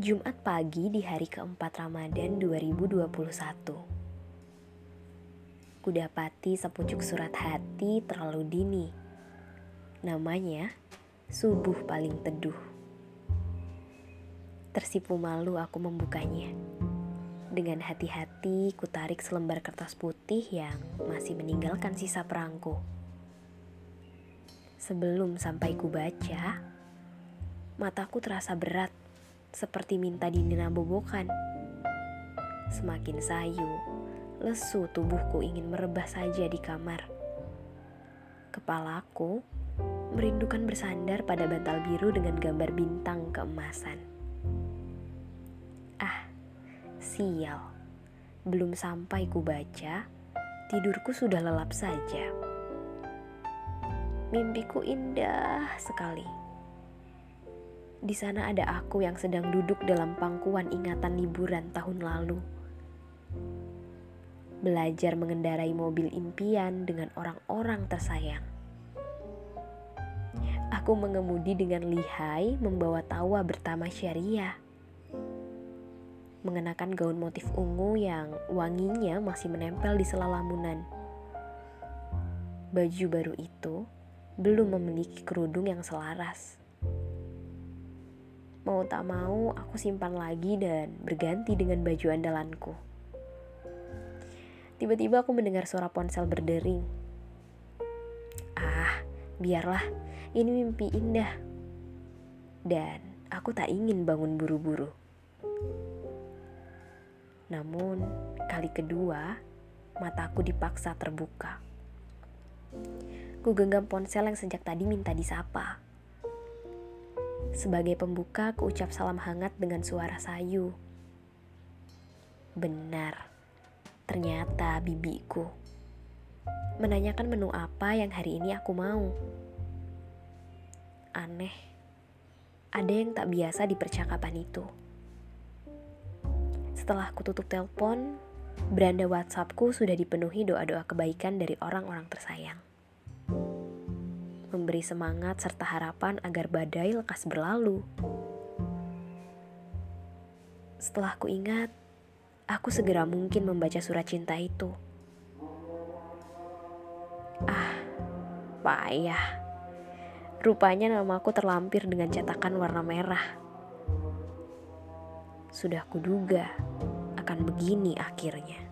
Jumat pagi di hari keempat Ramadan 2021. Kudapati sepucuk surat hati terlalu dini. Namanya Subuh Paling Teduh. Tersipu malu aku membukanya. Dengan hati-hati kutarik selembar kertas putih yang masih meninggalkan sisa perangko. Sebelum sampai kubaca, mataku terasa berat seperti minta dinina bobokan. Semakin sayu, lesu tubuhku ingin merebah saja di kamar. Kepalaku merindukan bersandar pada bantal biru dengan gambar bintang keemasan. Ah, sial. Belum sampai ku baca, tidurku sudah lelap saja. Mimpiku indah sekali di sana ada aku yang sedang duduk dalam pangkuan ingatan liburan tahun lalu. Belajar mengendarai mobil impian dengan orang-orang tersayang. Aku mengemudi dengan lihai membawa tawa bertama syariah. Mengenakan gaun motif ungu yang wanginya masih menempel di sela lamunan. Baju baru itu belum memiliki kerudung yang selaras Mau tak mau, aku simpan lagi dan berganti dengan baju andalanku. Tiba-tiba aku mendengar suara ponsel berdering. Ah, biarlah, ini mimpi indah. Dan aku tak ingin bangun buru-buru. Namun, kali kedua, mataku dipaksa terbuka. Ku genggam ponsel yang sejak tadi minta disapa. Sebagai pembuka, kuucap salam hangat dengan suara sayu. Benar, ternyata bibiku menanyakan menu apa yang hari ini aku mau. Aneh, ada yang tak biasa di percakapan itu. Setelah aku tutup telepon, beranda WhatsAppku sudah dipenuhi doa-doa kebaikan dari orang-orang tersayang memberi semangat serta harapan agar badai lekas berlalu. Setelah ku ingat, aku segera mungkin membaca surat cinta itu. Ah, payah. Rupanya namaku terlampir dengan cetakan warna merah. Sudah kuduga akan begini akhirnya.